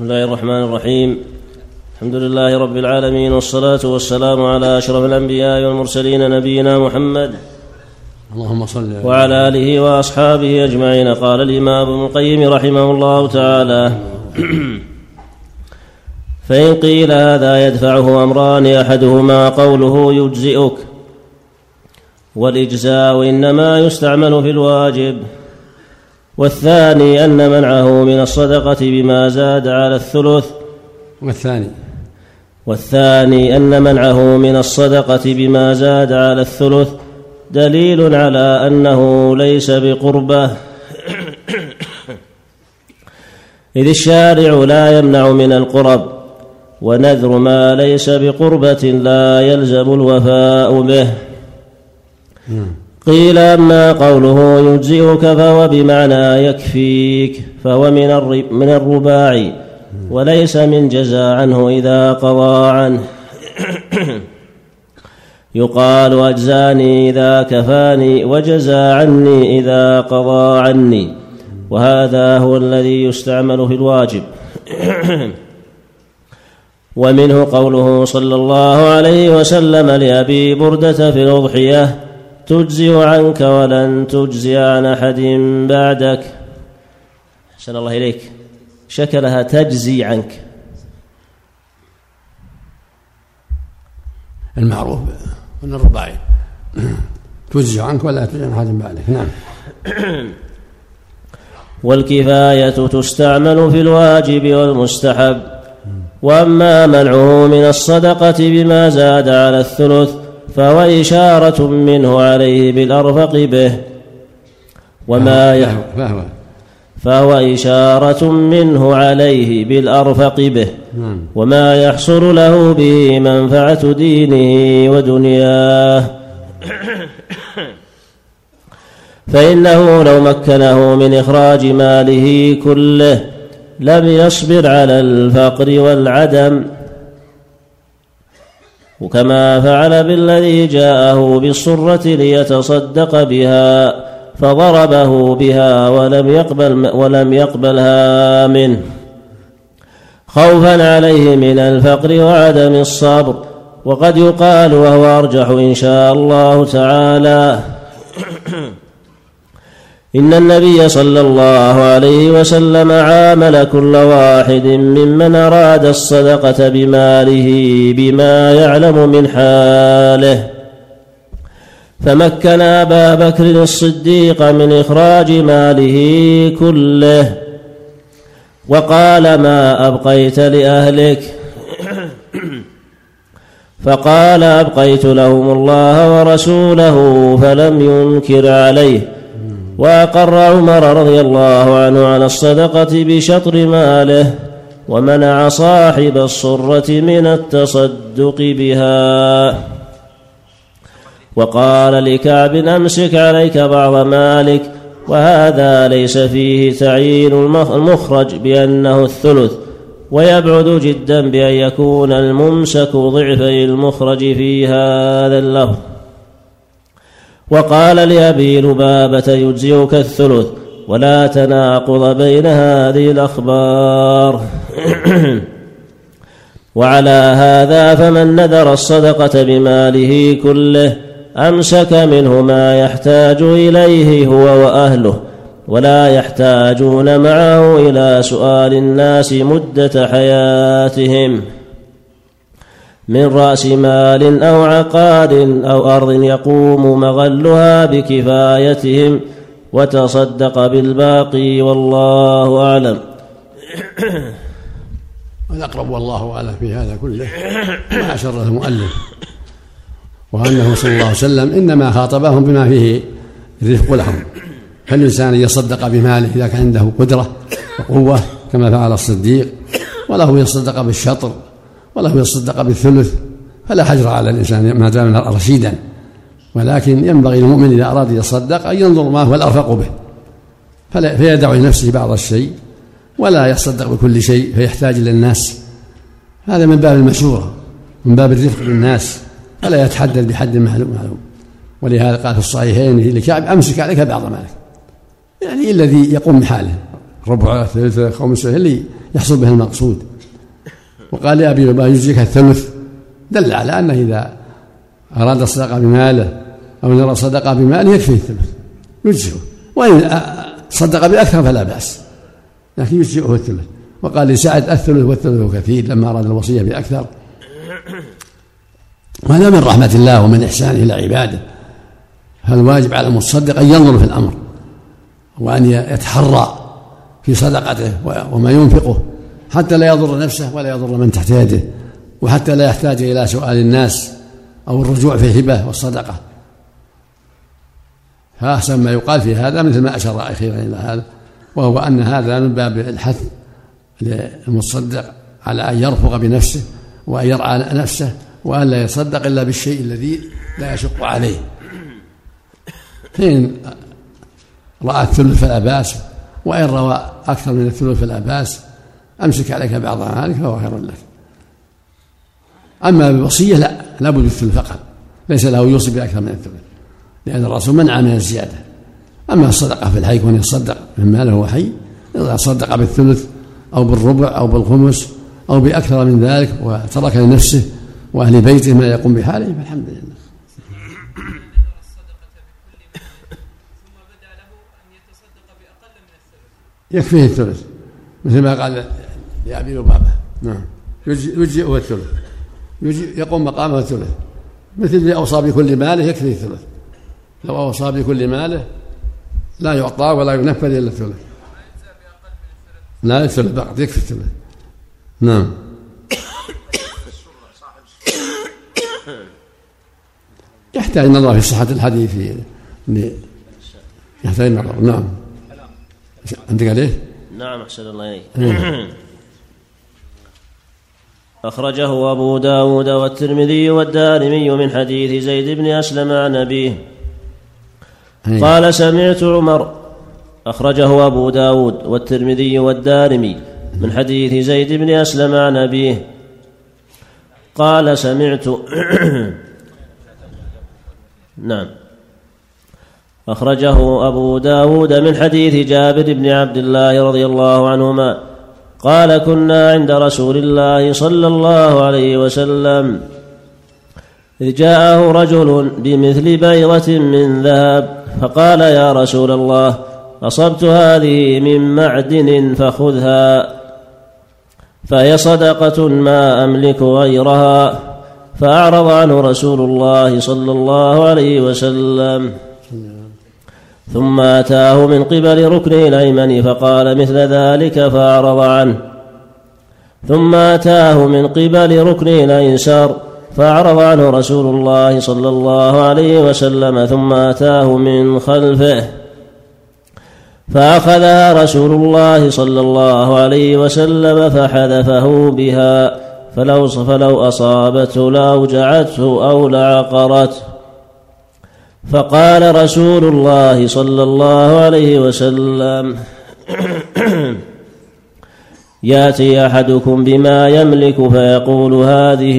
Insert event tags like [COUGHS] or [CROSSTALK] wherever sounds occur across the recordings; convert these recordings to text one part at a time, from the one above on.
بسم الله الرحمن الرحيم. الحمد لله رب العالمين والصلاة والسلام على أشرف الأنبياء والمرسلين نبينا محمد. اللهم صل وعلى آله وأصحابه أجمعين. قال الإمام ابن القيم رحمه الله تعالى فإن قيل هذا يدفعه أمران أحدهما قوله يجزئك والإجزاء إنما يستعمل في الواجب. والثاني أن منعه من الصدقة بما زاد على الثلث. والثاني. والثاني أن منعه من الصدقة بما زاد على الثلث. دليل على أنه ليس بقربة. إذ الشارع لا يمنع من القرب ونذر ما ليس بقربة لا يلزم الوفاء به. قيل أما قوله يجزئك فهو بمعنى يكفيك فهو من من الرباع وليس من جزى عنه إذا قضى عنه. [COUGHS] يقال أجزاني إذا كفاني وجزى عني إذا قضى عني وهذا هو الذي يستعمل في الواجب. [COUGHS] ومنه قوله صلى الله عليه وسلم لأبي بردة في الأضحية تجزي عنك ولن تجزي عن أحد بعدك. أحسن الله إليك. شكلها تجزي عنك. المعروف من الرباعي تجزي عنك ولا تجزي عن أحد بعدك. نعم. والكفاية تستعمل في الواجب والمستحب وأما منعه من الصدقة بما زاد على الثلث فهو إشارة منه عليه بالأرفق به. وما يح... فهو. فهو إشارة منه عليه بالأرفق به. نعم. وما يحصل له به منفعة دينه ودنياه. فإنه لو مكنه من إخراج ماله كله لم يصبر على الفقر والعدم. وكما فعل بالذي جاءه بالصرة ليتصدق بها فضربه بها ولم يقبل ولم يقبلها منه. خوفا عليه من الفقر وعدم الصبر وقد يقال وهو أرجح إن شاء الله تعالى. إن النبي صلى الله عليه وسلم عامل كل واحد ممن أراد الصدقة بماله بما يعلم من حاله. فمكن أبا بكر الصديق من إخراج ماله كله. وقال ما أبقيت لأهلك؟ [COUGHS] فقال أبقيت لهم الله ورسوله فلم ينكر عليه. وأقر عمر رضي الله عنه على الصدقة بشطر ماله ومنع صاحب الصرة من التصدق بها. وقال لكعب أمسك عليك بعض مالك وهذا ليس فيه تعيين المخرج بأنه الثلث ويبعد جدا بأن يكون الممسك ضعفي المخرج في هذا اللفظ. وقال لأبي لبابة يجزئك الثلث ولا تناقض بين هذه الأخبار. [CLEARS THROAT] وعلى هذا فمن نذر الصدقة بماله كله أمسك منه ما يحتاج إليه هو وأهله ولا يحتاجون معه إلى سؤال الناس مدة حياتهم. من رأس مال أو عقار أو أرض يقوم مغلها بكفايتهم وتصدق بالباقي والله أعلم. [CLEARS THROAT] والأقرب والله أعلم في هذا كله ما اشر المؤلف وأنه صلى الله عليه وسلم إنما خاطبهم بما فيه الرفق لهم فالإنسان يصدق بماله إذا كان عنده قدرة وقوة كما فعل الصديق وله يصدق بالشطر وله يصدق بالثلث فلا حجر على الإنسان ما دام رشيدا. ولكن ينبغي للمؤمن إذا أراد يصدق أن ينظر ما هو الأرفق به. فلا فيدع لنفسه بعض الشيء ولا يصدق بكل شيء فيحتاج إلى الناس. هذا من باب المشورة من باب الرفق بالناس. فلا يتحدث بحد معلوم ولهذا قال في الصحيحين لكعب أمسك عليك بعض مالك. يعني الذي يقوم بحاله. ربع ثلث خمسة اللي يحصل به المقصود. وقال لأبي بابا يجزيك الثلث. دل على أنه إذا أراد الصدقة بماله أو نرى صدقة بماله يكفيه الثلث يجزئه. وإن صدق بأكثر فلا بأس لكن يجزئه الثلث. وقال لسعد الثلث والثلث كثير لما أراد الوصية بأكثر. وهذا من رحمة الله ومن إحسانه إلى عباده. فالواجب على المتصدق أن ينظر في الأمر وأن يتحرى في صدقته وما ينفقه. حتى لا يضر نفسه ولا يضر من تحت يده وحتى لا يحتاج إلى سؤال الناس أو الرجوع في الهبة والصدقة. فأحسن ما يقال في هذا مثل ما أشار أخيرا إلى هذا وهو أن هذا من باب الحث للمتصدق على أن يرفق بنفسه وأن يرعى نفسه وأن لا يصدق إلا بالشيء الذي لا يشق عليه. فإن رأى الثلث فلا بأس وإن روى أكثر من الثلث فلا بأس أمسك عليك بعض مالك فهو خير لك. أما بالوصية لا لابد الثلث فقط. ليس له يوصي بأكثر من الثلث لأن الرسول منع من الزيادة. أما الصدقة في الحي كون يصدق من ماله وهو حي إذا صدق بالثلث أو بالربع أو بالخمس أو بأكثر من ذلك وترك لنفسه وأهل بيته ما يقوم بحاله فالحمد لله. يكفيه الثلث مثل ما قال لأبي لبابة نعم. يجزئه الثلث. يقوم مقامه الثلث. مثل اللي أوصى بكل ماله يكفيه الثلث. لو أوصى بكل ماله لا يعطى ولا ينفذ إلا الثلث. لا الثلث. فقط يكفي الثلث. نعم. يحتاج نظر في صحة الحديث يحتاج نظر نعم. عندك عليه؟ نعم أحسن الله إليك. إيه. أخرجه أبو داود والترمذي والدارمي من حديث زيد بن أسلم عن أبيه. إيه. قال سمعت عمر. أخرجه أبو داود والترمذي والدارمي من حديث زيد بن أسلم عن أبيه. قال سمعت. [COUGHS] نعم. أخرجه أبو داود من حديث جابر بن عبد الله رضي الله عنهما. قال كنا عند رسول الله صلى الله عليه وسلم. إذ جاءه رجل بمثل بيضة من ذهب فقال يا رسول الله أصبت هذه من معدن فخذها فهي صدقة ما أملك غيرها فأعرض عنه رسول الله صلى الله عليه وسلم. ثم أتاه من قبل ركنه الأيمن فقال مثل ذلك فأعرض عنه. ثم أتاه من قبل ركنه الأيسر فأعرض عنه رسول الله صلى الله عليه وسلم ثم أتاه من خلفه فأخذها رسول الله صلى الله عليه وسلم فحذفه بها فلو فلو أصابته لأوجعته أو لعقرته فقال رسول الله صلى الله عليه وسلم يأتي أحدكم بما يملك فيقول هذه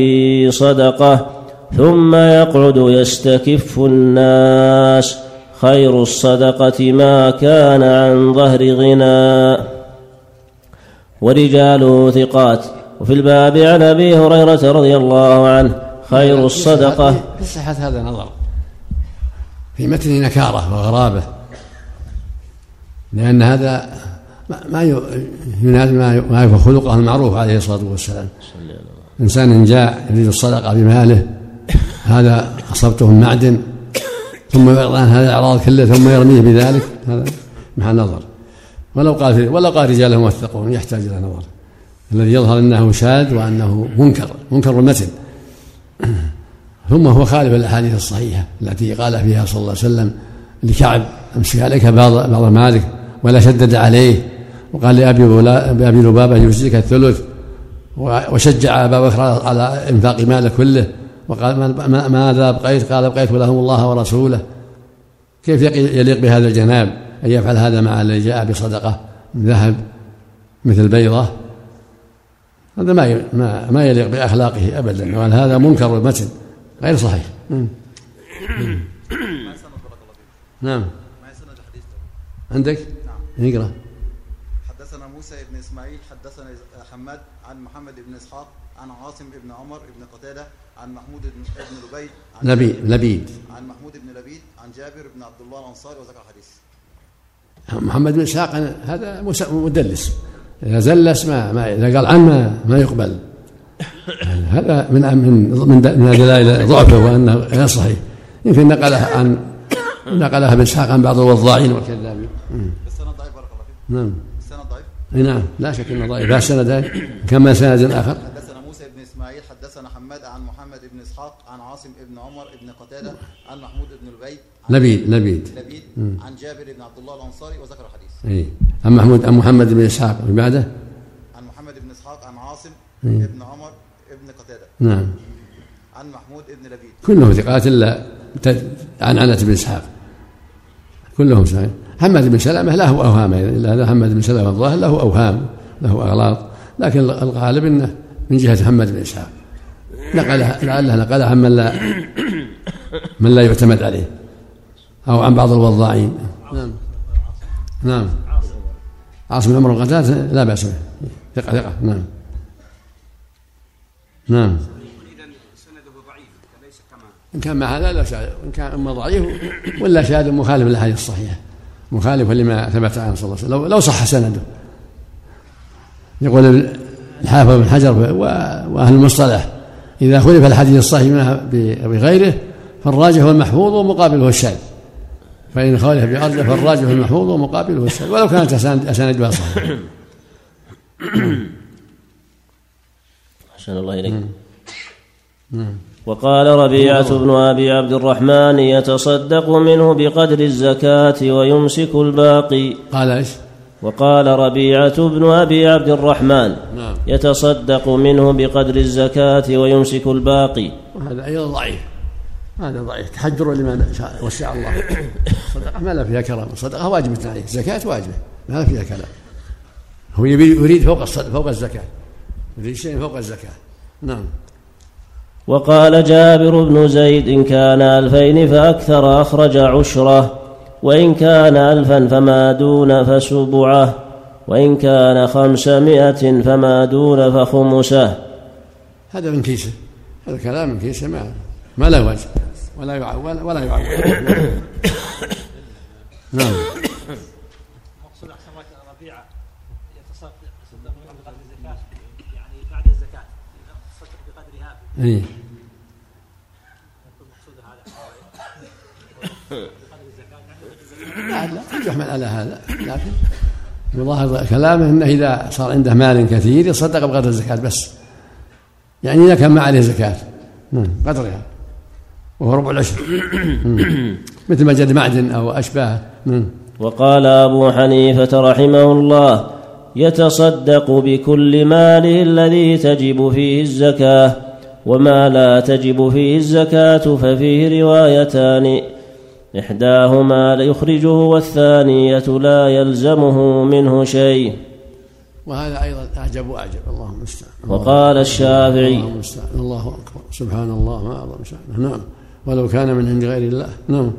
صدقة ثم يقعد يستكف الناس خير الصدقة ما كان عن ظهر غنى. ورجاله ثقات وفي الباب عن أبي هريرة رضي الله عنه خير الصدقة. في صحه هذا نظر. في متن نكارة وغرابة لأن هذا ما ينادي ما يكون خلقه المعروف عليه الصلاة والسلام. إنسان جاء يريد الصدقة بماله هذا أصبته المعدن ثم يعرض عن هذا الأعراض كلها ثم يرميه بذلك هذا مع نظر. ولو قال ولو قال رجال موثقون يحتاج إلى نظر. الذي يظهر إنه شاذ وأنه منكر منكر المتن. ثم هو خالف الأحاديث الصحيحة التي قال فيها صلى الله عليه وسلم لكعب أمسك عليك بعض بعض مالك ولا شدد عليه وقال لأبي أبي لبابة يجزيك الثلث وشجع أبا بكر على إنفاق ماله كله وقال ماذا أبقيت؟ قال أبقيت لهم الله ورسوله. كيف يليق بهذا الجناب أن يفعل هذا مع الذي جاء بصدقة من ذهب مثل بيضة؟ هذا ما ما يليق بأخلاقه أبدا وأن هذا منكر المتن. غير صحيح. نعم. عندك؟ اقرأ إسماعيل حدثنا حماد عن محمد بن إسحاق عن عاصم بن عمر بن قتادة عن محمود بن بن لبيد عن لبيد لبيد. عن محمود بن لبيد عن جابر بن عبد الله الأنصاري وذكر الحديث. محمد بن إسحاق هذا مدلس. إذا زلس ما, ما إذا قال عنه ما يقبل. [COUGHS] هذا من من من دلائل ضعفه وأنه غير صحيح. يمكن نقلها عن نقلها ابن إسحاق عن بعض الوضاعين والكذابين. السند ضعيف بارك الله فيك نعم. السند ضعيف أي نعم. لا شك إنه ضعيف. لا سند كما سند آخر. حدثنا موسى بن إسماعيل حدثنا حماد عن محمد بن إسحاق عن عاصم بن عمر بن قتادة عن محمود بن لبيد عن لبيد لبيد. لبيد عن جابر بن عبد الله الأنصاري وذكر الحديث. اي عن محمود عن محمد بن إسحاق. بعده؟ عن محمد بن إسحاق عن عاصم مم. بن عمر نعم. عن محمود بن لبيد. كلهم ثقات إلا عن عنة بن إسحاق. كلهم صحيح. حماد بن سلمه له أوهام إلا حماد بن سلمه الظاهر له أوهام له أغلاط. لكن الغالب إنه من جهة محمد بن إسحاق. نقلها لعله نقلها عن من لا من لا يعتمد عليه. أو عن بعض الوضاعين. نعم. نعم. عاصم بن عمر قتاده لا بأس به. ثقة ثقة. نعم. نعم اذا سنده ضعيف ليس كما إن كان مع هذا لا شاذ إن كان إما ضعيف ولا شاذ مخالف للأحاديث الصحيحة. مخالف لما ثبت عنه صلى الله عليه وسلم. لو, لو صح سنده. يقول الحافظ بن حجر وأهل المصطلح إذا خلف الحديث الصحيح بغيره فالراجح هو المحفوظ ومقابله الشاذ فإن خالف بأرجح فالراجح هو المحفوظ ومقابله الشاذ ولو كانت أساند- أساندها صحيحة. أحسن الله إليك. وقال ربيعة بن أبي عبد الرحمن يتصدق منه بقدر الزكاة ويمسك الباقي. قال إيش؟ وقال ربيعة بن أبي عبد الرحمن نعم. يتصدق منه بقدر الزكاة ويمسك الباقي. وهذا أيضا ضعيف. هذا ضعيف. تحجر لمن وسع الله. صدقة. ما لا فيها كلام. صدقة واجبة عليه زكاة واجبة. ما لا فيها كلام. هو يريد فوق الصدقة فوق الزكاة. يريد شيء فوق الزكاة. نعم. وقال جابر بن زيد إن كان ألفين فأكثر أخرج عشرة وإن كان ألفا فما دون فسبعة وإن كان خمسمائة فما دون فخمسة. هذا من كيسة هذا كلام من كيسة ما ما له وجه ولا يع ولا, ولا يعول [COUGHS] نعم. مقصود أحسن ربيعه يتصدق يعني بعد الزكاة. اي لا لا يحمل على هذا لكن يظاهر كلامه إنه إذا صار عنده مال كثير يصدق بقدر الزكاة بس. يعني إذا كان ما عليه زكاة. نعم قدرها وهو ربع العشر. [COUGHS] مثل ما جد معدن أو أشباه. نعم. وقال أبو حنيفة رحمه الله يتصدق بكل ماله الذي تجب فيه الزكاة وما لا تجب فيه الزكاة ففيه روايتان. إحداهما يخرجه والثانية لا يلزمه منه شيء. وهذا أيضا أعجب وأعجب. اللهم المستعان وقال الشافعي اللهم المستعان الله أكبر. سبحان الله ما أعظم شأنه. نعم. ولو كان من عند غير الله. نعم.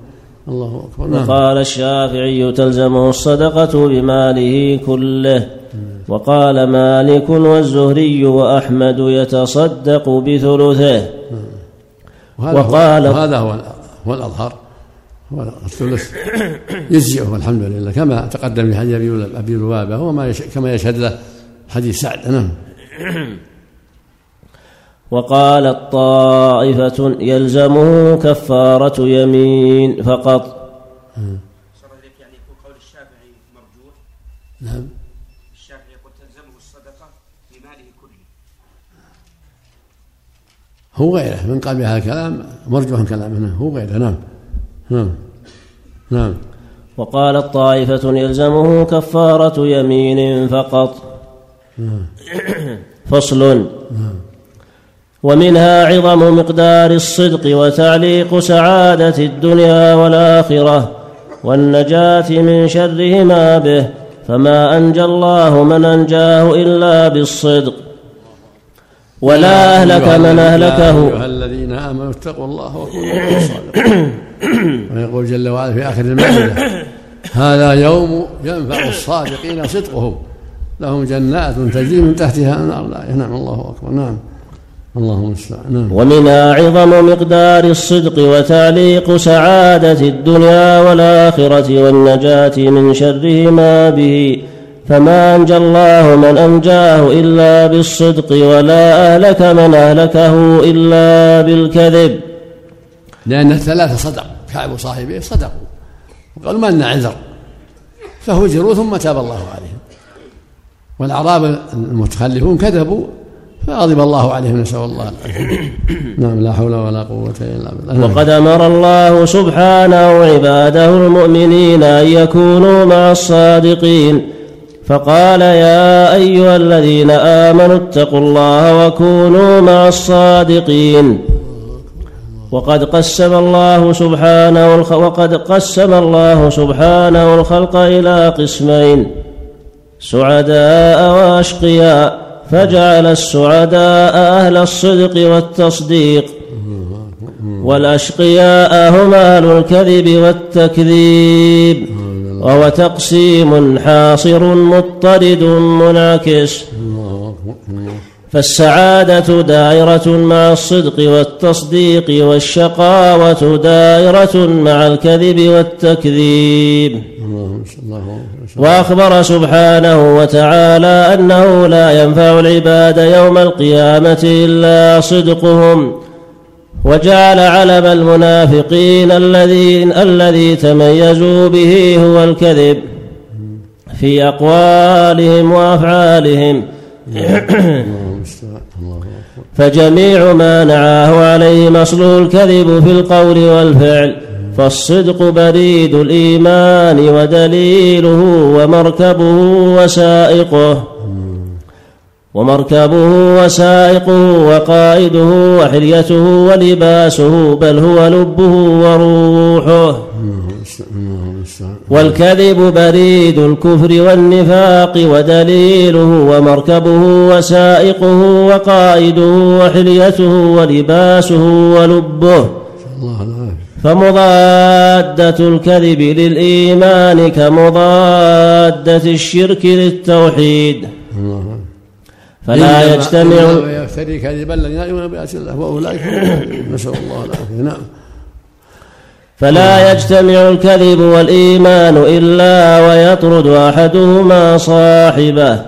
الله أكبر. نعم. وقال الشافعي تلزمه الصدقة بماله كله. وقال مالك والزهري وأحمد يتصدق بثلثه. وهذا وقال- هو وهذا هو هو الأظهر. هو الثلث. يجزئه الحمد لله. كما تقدم في حديث أبي- لبابة وما يش... كما يشهد له حديث سعد. نعم. وقالت طائفة يلزمه كفارة يمين فقط صار إليك يعني يكون قول الشافعي مرجوح نعم الشافعي يقول تلزمه الصدقه بماله كله هو غيره. من قال بهذا الكلام مرجوح كلامه نعم هو غيره. نعم. نعم. نعم. وقالت طائفة يلزمه كفارة يمين فقط. فصل. ومنها عظم مقدار الصدق وتعليق سعادة الدنيا والآخرة والنجاة من شرهما به فما أنجى الله من أنجاه إلا بالصدق. ولا أهلك من يا أهلكه. أيها الذين آمنوا اتقوا الله وكونوا مع الصادقين. [CLEARS THROAT] ويقول جل وعلا في آخر المائدة هذا يوم ينفع الصادقين صدقهم. لهم جنات تجري من تحتها النار لا نعم الله أكبر. نعم. اللهم المستعان نعم. ومنها عظم مقدار الصدق وتعليق سعادة الدنيا والآخرة والنجاة من شرهما به فما أنجى الله من أنجاه إلا بالصدق ولا أهلك من أهلكه إلا بالكذب. لأن الثلاثة صدق كعب صاحبه صدقوا. وقالوا ما لنا عذر. فهجروا ثم تاب الله عليهم. والأعراب المتخلفون كذبوا فغضب الله عليهم نسأل الله نعم لا حول ولا قوة إلا بالله. وقد أمر الله سبحانه عباده المؤمنين أن يكونوا مع الصادقين. فقال يا أيها الذين آمنوا اتقوا الله وكونوا مع الصادقين وقد قسم الله سبحانه. وقد قسم الله سبحانه الخلق إلى قسمين سعداء وأشقياء فجعل السعداء أهل الصدق والتصديق والأشقياء هم أهل الكذب والتكذيب وهو تقسيم حاصر مضطرد منعكس فالسعادة دائرة مع الصدق والتصديق والشقاوة دائرة مع الكذب والتكذيب. وأخبر سبحانه وتعالى أنه لا ينفع العباد يوم القيامة إلا صدقهم. وجعل علم المنافقين الذين الذي تميزوا به هو الكذب في أقوالهم وأفعالهم. فجميع ما نعاه عليه أصله الكذب في القول والفعل فالصدق بريد الإيمان ودليله ومركبه وسائقه. ومركبه وسائقه وقائده وحليته ولباسه بل هو لبه وروحه. والكذب بريد الكفر والنفاق ودليله ومركبه وسائقه وقائده وحليته ولباسه ولبه. فمضادة الكذب للإيمان كمضادة الشرك للتوحيد. فلا يجتمع يفتري كذبا لن يؤمن بآيات الله وأولئك نسأل الله العافية. نعم. فلا يجتمع الكذب والإيمان إلا ويطرد أحدهما صاحبه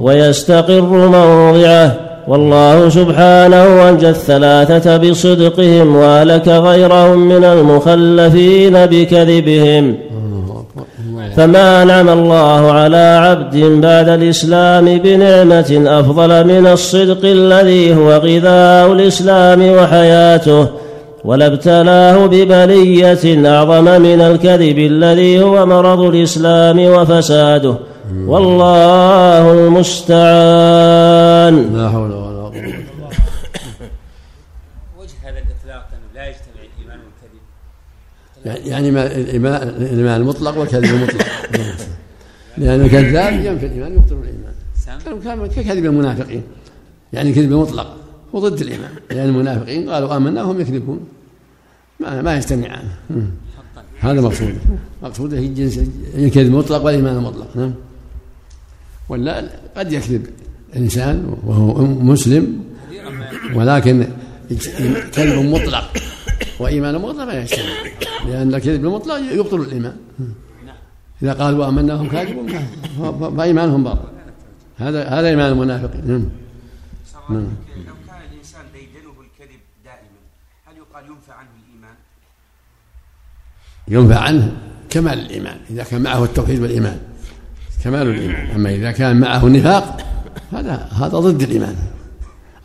ويستقر موضعه. والله سبحانه أنجى الثلاثة بصدقهم وأهلك غيرهم من المخلفين بكذبهم. فما أنعم الله على عبد بعد الإسلام بنعمة أفضل من الصدق الذي هو غذاء الإسلام وحياته ولا ابتلاه ببلية أعظم من الكذب الذي هو مرض الإسلام وفساده. والله المستعان. لا حول ولا قوة وجه هذا الإطلاق أنه لا يجتمع الإيمان والكذب يعني ما الإيمان المطلق والكذب المطلق. لأن الكذاب ينفي الإيمان يبطل الإيمان. ككذب المنافقين. يعني الكذب المطلق هو ضد الإيمان. لأن المنافقين قالوا آمنا وهم يكذبون. ما, ما يجتمعان هذا مقصود. مقصوده الجنس الكذب المطلق والإيمان المطلق. نعم. ولا قد يكذب الإنسان وهو مسلم. ولكن كذب مطلق. وإيمان مطلق ما يجتمع لأن الكذب المطلق يبطل الإيمان. إذا قالوا آمنا وهم كاذبون. فإيمانهم باطل. هذا هذا إيمان المنافقين. نعم. نعم. لو كان الإنسان ديدنه الكذب دائما هل يقال ينفى عنه الإيمان؟ ينفى عنه كمال الإيمان. إذا كان معه التوحيد والإيمان. كمال الإيمان. أما إذا كان معه النفاق هذا هذا ضد الإيمان.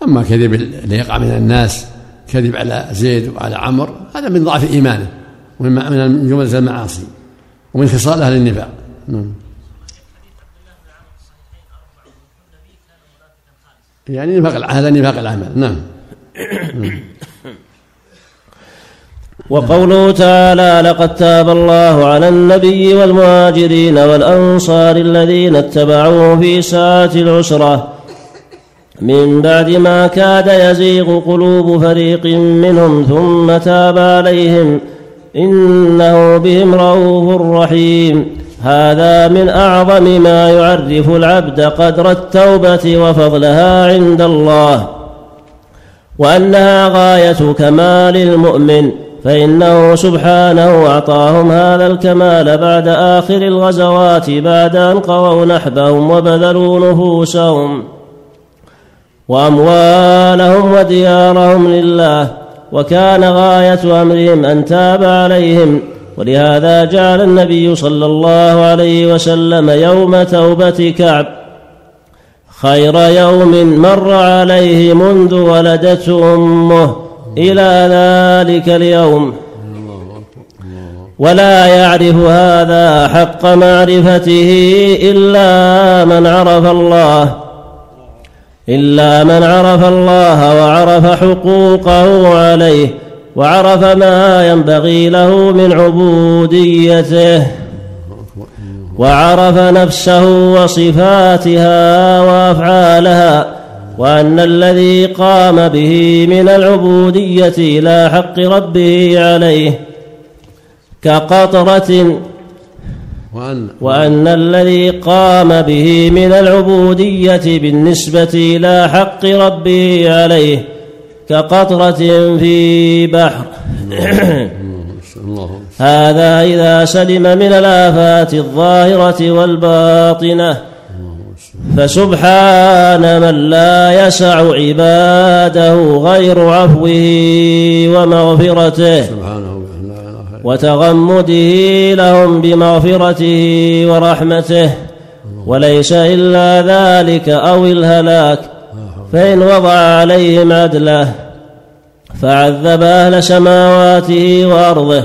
أما كذب اللي يقع من الناس كذب على زيد وعلى عمرو هذا من ضعف إيمانه ومن من جملة المعاصي ومن خصال أهل النفاق. نعم. يعني نفاق هذا نفاق العمل. نعم. وقوله تعالى لقد تاب الله على النبي والمهاجرين والأنصار الذين اتبعوه في ساعة العسرة من بعد ما كاد يزيغ قلوب فريق منهم ثم تاب عليهم إنه بهم رؤوف رحيم. هذا من أعظم ما يعرف العبد قدر التوبة وفضلها عند الله وأنها غاية كمال المؤمن فإنه سبحانه أعطاهم هذا الكمال بعد آخر الغزوات بعد أن قووا نحبهم وبذلوا نفوسهم. وأموالهم وديارهم لله وكان غاية أمرهم أن تاب عليهم ولهذا جعل النبي صلى الله عليه وسلم يوم توبة كعب. خير يوم مر عليه منذ ولدته أمه إلى ذلك اليوم. ولا يعرف هذا حق معرفته إلا من عرف الله. إلا من عرف الله وعرف حقوقه عليه وعرف ما ينبغي له من عبوديته وعرف نفسه وصفاتها وأفعالها وأن الذي قام به من العبودية إلى حق ربه عليه كقطرة وأن وأن الذي قام به من العبودية بالنسبة إلى حق ربه عليه كقطرة في بحر. هذا إذا سلم من الآفات الظاهرة والباطنة. فسبحان من لا يسع عباده غير عفوه ومغفرته. إلا وتغمده لهم بمغفرته ورحمته. وليس إلا ذلك أو الهلاك. فإن وضع عليهم عدله فعذب أهل سماواته وأرضه.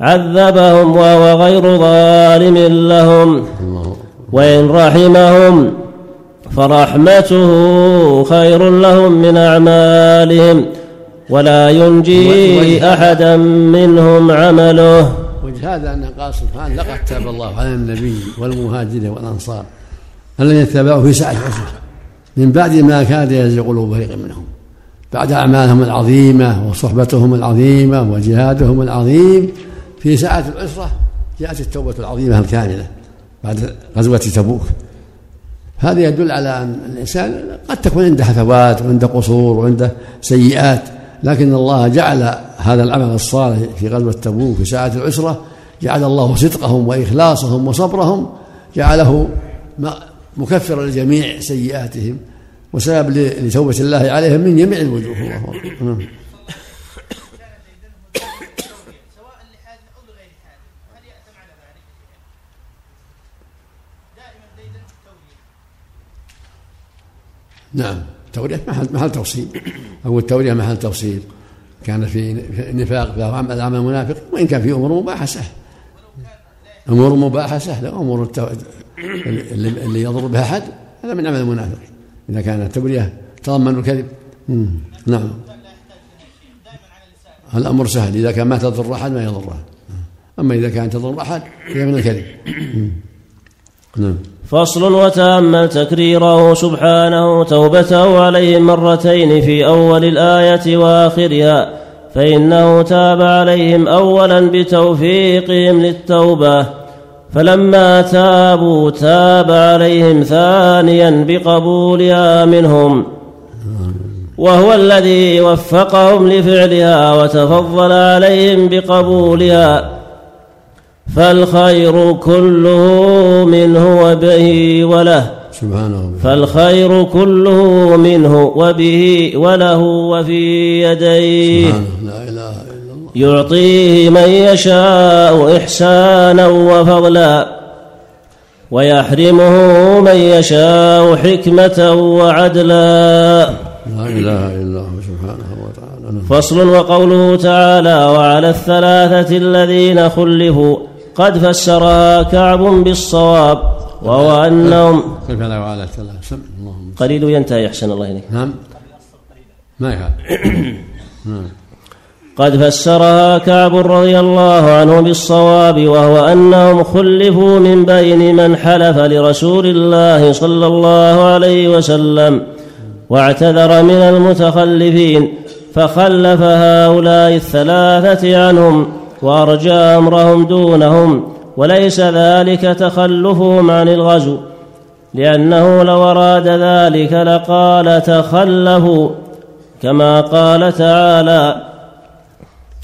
عذبهم وهو غير ظالم لهم. وإن رحمهم فرحمته خير لهم من أعمالهم. ولا ينجي أحدا منهم عمله. وجه هذا أن قال سبحانه لقد تاب الله على النبي والمهاجرين والأنصار الذين اتبعوا في ساعة العسرة من بعد ما كاد يزيغ قلوب فريق منهم. بعد أعمالهم العظيمة وصحبتهم العظيمة وجهادهم العظيم في ساعة العسرة جاءت التوبة العظيمة الكاملة بعد غزوة تبوك. هذا يدل على أن الإنسان قد تكون عنده هفوات وعنده قصور وعنده سيئات. لكن الله جعل هذا العمل الصالح في غزوة تبوك في ساعة العسرة جعل الله صدقهم وإخلاصهم وصبرهم جعله مكفرا لجميع سيئاتهم وسبب لتوبة الله عليهم من جميع الوجوه الله أكبر. نعم. التورية محل, محل تفصيل أو التورية محل تفصيل كان في في نفاق فهو عمل عمل منافق وإن كان في أمور مباحة سهل. أمور مباحة سهلة أمور التو... اللي, يضر بها حد هذا من عمل المنافق. إذا كان التورية تضمن الكذب. نعم. الأمر سهل. إذا كان ما تضر أحد ما يضره أما إذا كان تضر أحد فهي من الكذب. نعم. فصل وتأمل تكريره سبحانه توبته عليهم مرتين في أول الآية وآخرها فإنه تاب عليهم أولا بتوفيقهم للتوبة فلما تابوا تاب عليهم ثانيا بقبولها منهم. وهو الذي وفقهم لفعلها وتفضل عليهم بقبولها. فالخير كله منه وبه وله. سبحانه. فالخير كله منه وبه وله وفي يديه. سبحانه. لا إله إلا الله. يعطيه من يشاء إحسانا وفضلا. ويحرمه من يشاء حكمة وعدلا. لا إله إلا هو سبحانه وتعالى. نعم. فصل وقوله تعالى وعلى الثلاثة الذين خلفوا قد فسرها كعب بالصواب وهو أنهم كيف لا اللهم قليل ينتهي أحسن الله إليك. نعم. ما نعم. قد فسرها كعب رضي الله عنه بالصواب وهو أنهم خلفوا من بين من حلف لرسول الله صلى الله عليه وسلم واعتذر من المتخلفين فخلف هؤلاء الثلاثة عنهم. وأرجى أمرهم دونهم وليس ذلك تخلفهم عن الغزو لأنه لو أراد ذلك لقال تخلفوا كما قال تعالى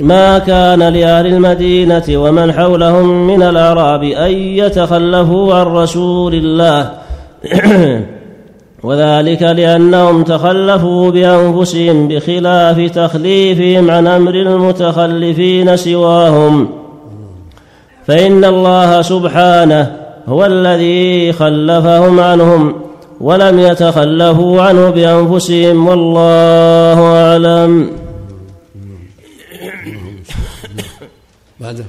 ما كان لأهل المدينة ومن حولهم من الأعراب أن يتخلفوا عن رسول الله [CLEARS THROAT] وذلك لأنهم تخلفوا بأنفسهم بخلاف تخليفهم عن أمر المتخلفين سواهم. فإن الله سبحانه هو الذي خلفهم عنهم ولم يتخلفوا عنه بأنفسهم والله أعلم. بعده.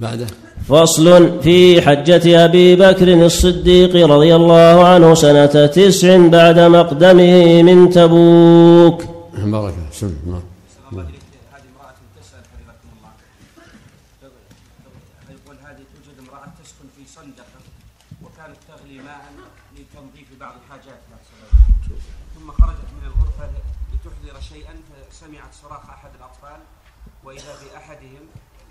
بعده. فصل في حجة أبي بكر الصديق رضي الله عنه سنة تسع بعد مقدمه من تبوك. بارك الله إليك هذه امرأة تسأل حفظكم الله يقول هذه توجد امرأة تسكن في صندقة وكانت تغلي ماء لتنظيف بعض الحاجات ثم خرجت من الغرفة لتحضر شيئا فسمعت صراخ أحد الأطفال وإذا بأحدهم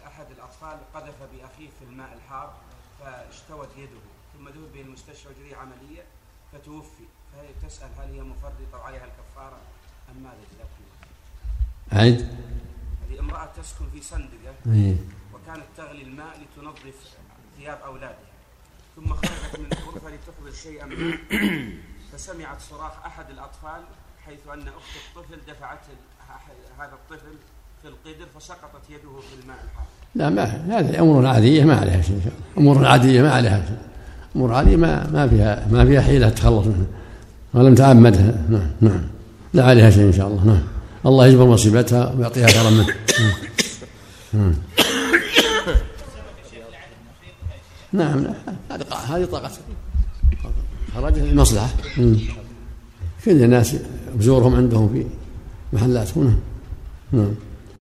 أحد الأطفال قذف بأخيه في الماء الحار فاشتوت يده ثم ذهب به المستشفى وجري عملية فتوفي فهي تسأل هل هي مفرطة وعليها الكفارة؟ أم ماذا جزاكم الله؟ عيد. هذه امرأة تسكن في صندقة. إيه. وكانت تغلي الماء لتنظف ثياب أولادها. ثم خرجت من الغرفة لتحضر شيئا ما. فسمعت صراخ أحد الأطفال حيث أن أخت الطفل دفعت هذا الطفل في القدر فسقطت يده في الماء الحار. لا ما هذه أمور عادية ما عليها شيء. أمور عادية ما عليها شيء. أمور عادية ما ما فيها ما فيها حيلة تخلص منها. ولم تعمدها نعم نعم. لا عليها شيء إن شاء الله. نعم. الله يجبر مصيبتها ويعطيها خيرا منه نعم. نعم نعم هذه هذه خرجت للمصلحة مم. كل الناس بزورهم عندهم في محلاتهم. نعم. نعم.